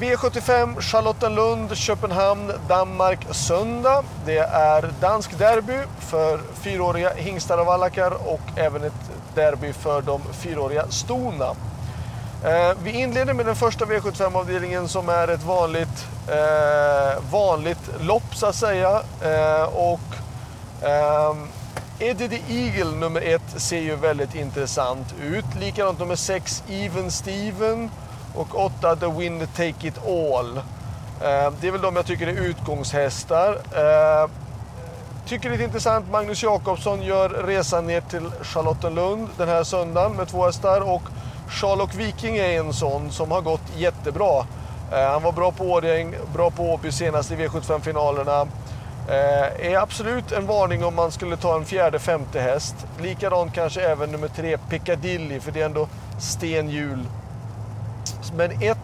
V75 Charlottenlund, Köpenhamn, Danmark söndag. Det är dansk derby för fyraåriga hingstar och vallackar och även ett derby för de fyraåriga stona. Eh, vi inleder med den första V75-avdelningen som är ett vanligt, eh, vanligt lopp så att säga. Eh, och, eh, Eddie the Eagle nummer ett ser ju väldigt intressant ut. Likadant nummer sex Even Steven och 8 The Wind Take It All. Eh, det är väl de jag tycker är utgångshästar. Eh, tycker det är intressant, Magnus Jakobsson gör resan ner till Charlottenlund den här söndagen med två hästar och Charlock Viking är en sån som har gått jättebra. Eh, han var bra på Årjäng, bra på Åby senast i V75-finalerna. Är absolut en varning om man skulle ta en fjärde, femte häst. Likadant kanske även nummer tre Piccadilly, för det är ändå stenhjul men 1,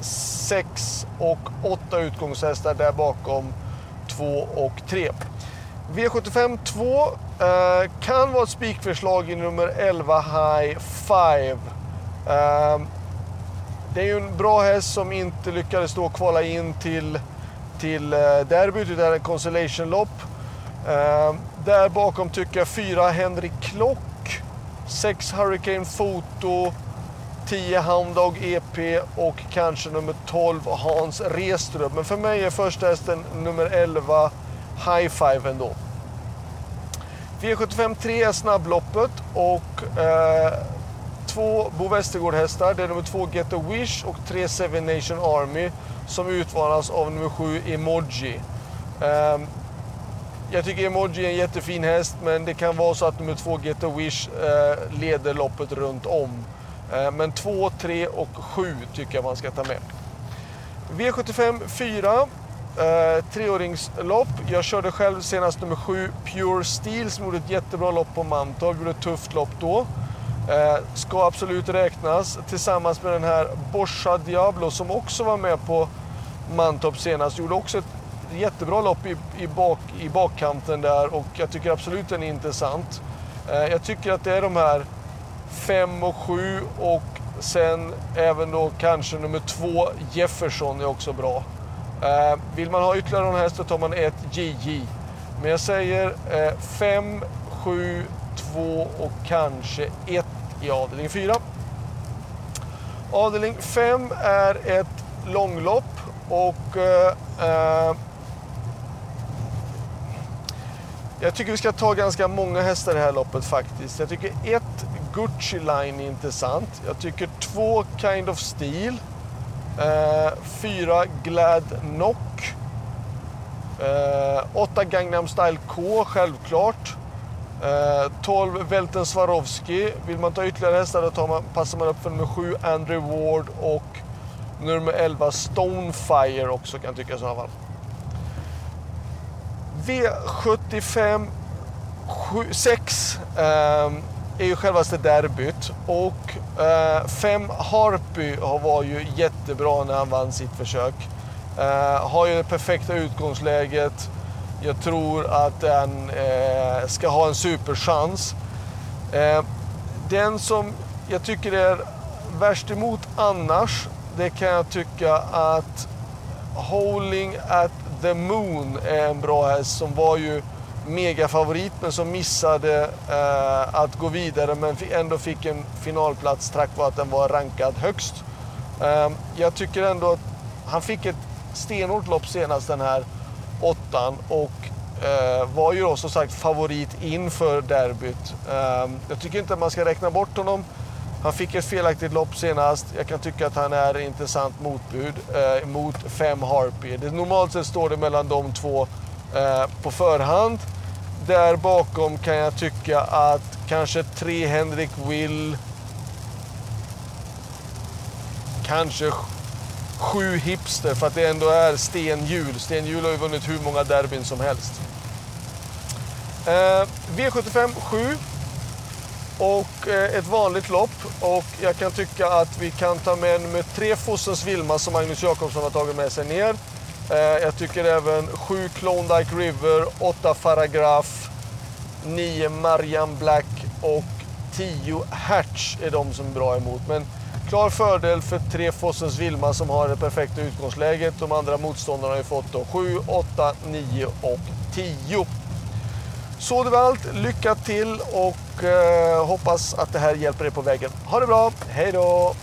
6 och 8 utgångshästar där bakom 2 och 3. V75 2 eh, kan vara ett spikförslag i nummer 11 High Five. Eh, det är ju en bra häst som inte lyckades då kvala in till, till eh, derbyt, det är en consolation-lopp. Eh, där bakom tycker jag 4 Henrik Klock, 6 Hurricane Foto. 10 Houndog EP och kanske nummer 12 Hans Restrup. Men för mig är första hästen nummer 11 High Five ändå. V75 3 är snabbloppet och eh, två Bo Westergård-hästar. Det är nummer 2 Get a Wish och 3 Seven Nation Army som utmanas av nummer 7 Emoji. Eh, jag tycker Emoji är en jättefin häst men det kan vara så att nummer 2 Get a Wish eh, leder loppet runt om. Eh, men 2, 3 och 7 tycker jag man ska ta med. V75 4. Eh, treåringslopp. Jag körde själv senast nummer 7 Pure Steel som gjorde ett jättebra lopp på Mantorp. Gjorde ett tufft lopp då. Eh, ska absolut räknas tillsammans med den här Borsa Diablo som också var med på Mantorp senast. Gjorde också ett jättebra lopp i, i, bak, i bakkanten där och jag tycker absolut den är intressant. Eh, jag tycker att det är de här 5 och 7 och sen även då kanske nummer 2 Jefferson är också bra. Eh, vill man ha ytterligare någon häst så tar man ett JJ. Men jag säger 5, 7, 2 och kanske 1 i avdelning 4. Avdelning 5 är ett långlopp och eh, eh, jag tycker vi ska ta ganska många hästar i det här loppet faktiskt. Jag tycker ett Gucci Line är intressant. Jag tycker två Kind of Steel. Eh, fyra Glad Knock. Eh, åtta Gangnam Style K, självklart. Eh, 12 Velten Swarovski. Vill man ta ytterligare hästar då tar man, passar man upp för nummer 7 Andrew Ward och nummer 11 Stonefire också kan jag tycka i sådana fall. V75 6 är ju självaste derbyt. Och eh, fem Harpy var ju jättebra när han vann sitt försök. Eh, har ju det perfekta utgångsläget. Jag tror att den eh, ska ha en superchans. Eh, den som jag tycker är värst emot annars, det kan jag tycka att Holding at the Moon är en bra häst som var ju megafavorit men som missade eh, att gå vidare men ändå fick en finalplats tack vare att den var rankad högst. Eh, jag tycker ändå att han fick ett stenhårt lopp senast den här åttan och eh, var ju då som sagt favorit inför derbyt. Eh, jag tycker inte att man ska räkna bort honom. Han fick ett felaktigt lopp senast. Jag kan tycka att han är intressant motbud eh, mot fem Harpy. Det, normalt sett står det mellan de två eh, på förhand där bakom kan jag tycka att kanske tre Henrik Will, kanske sju Hipster för att det ändå är stenhjul. Stenhjul har ju vunnit hur många derbyn som helst. Eh, V75 7 och eh, ett vanligt lopp och jag kan tycka att vi kan ta med nummer tre Fossens Vilma som Magnus Jakobsson har tagit med sig ner. Eh, jag tycker även 7 Klondike River, 8 Faragraf, 9 Marian Black och 10 hertz är de som är bra emot. Men klar fördel för tre Fossens Vilma som har det perfekta utgångsläget. De andra motståndarna har ju fått då 7, 8, 9 och 10. Så det var allt. Lycka till och eh, hoppas att det här hjälper er på vägen. Ha det bra. Hej då!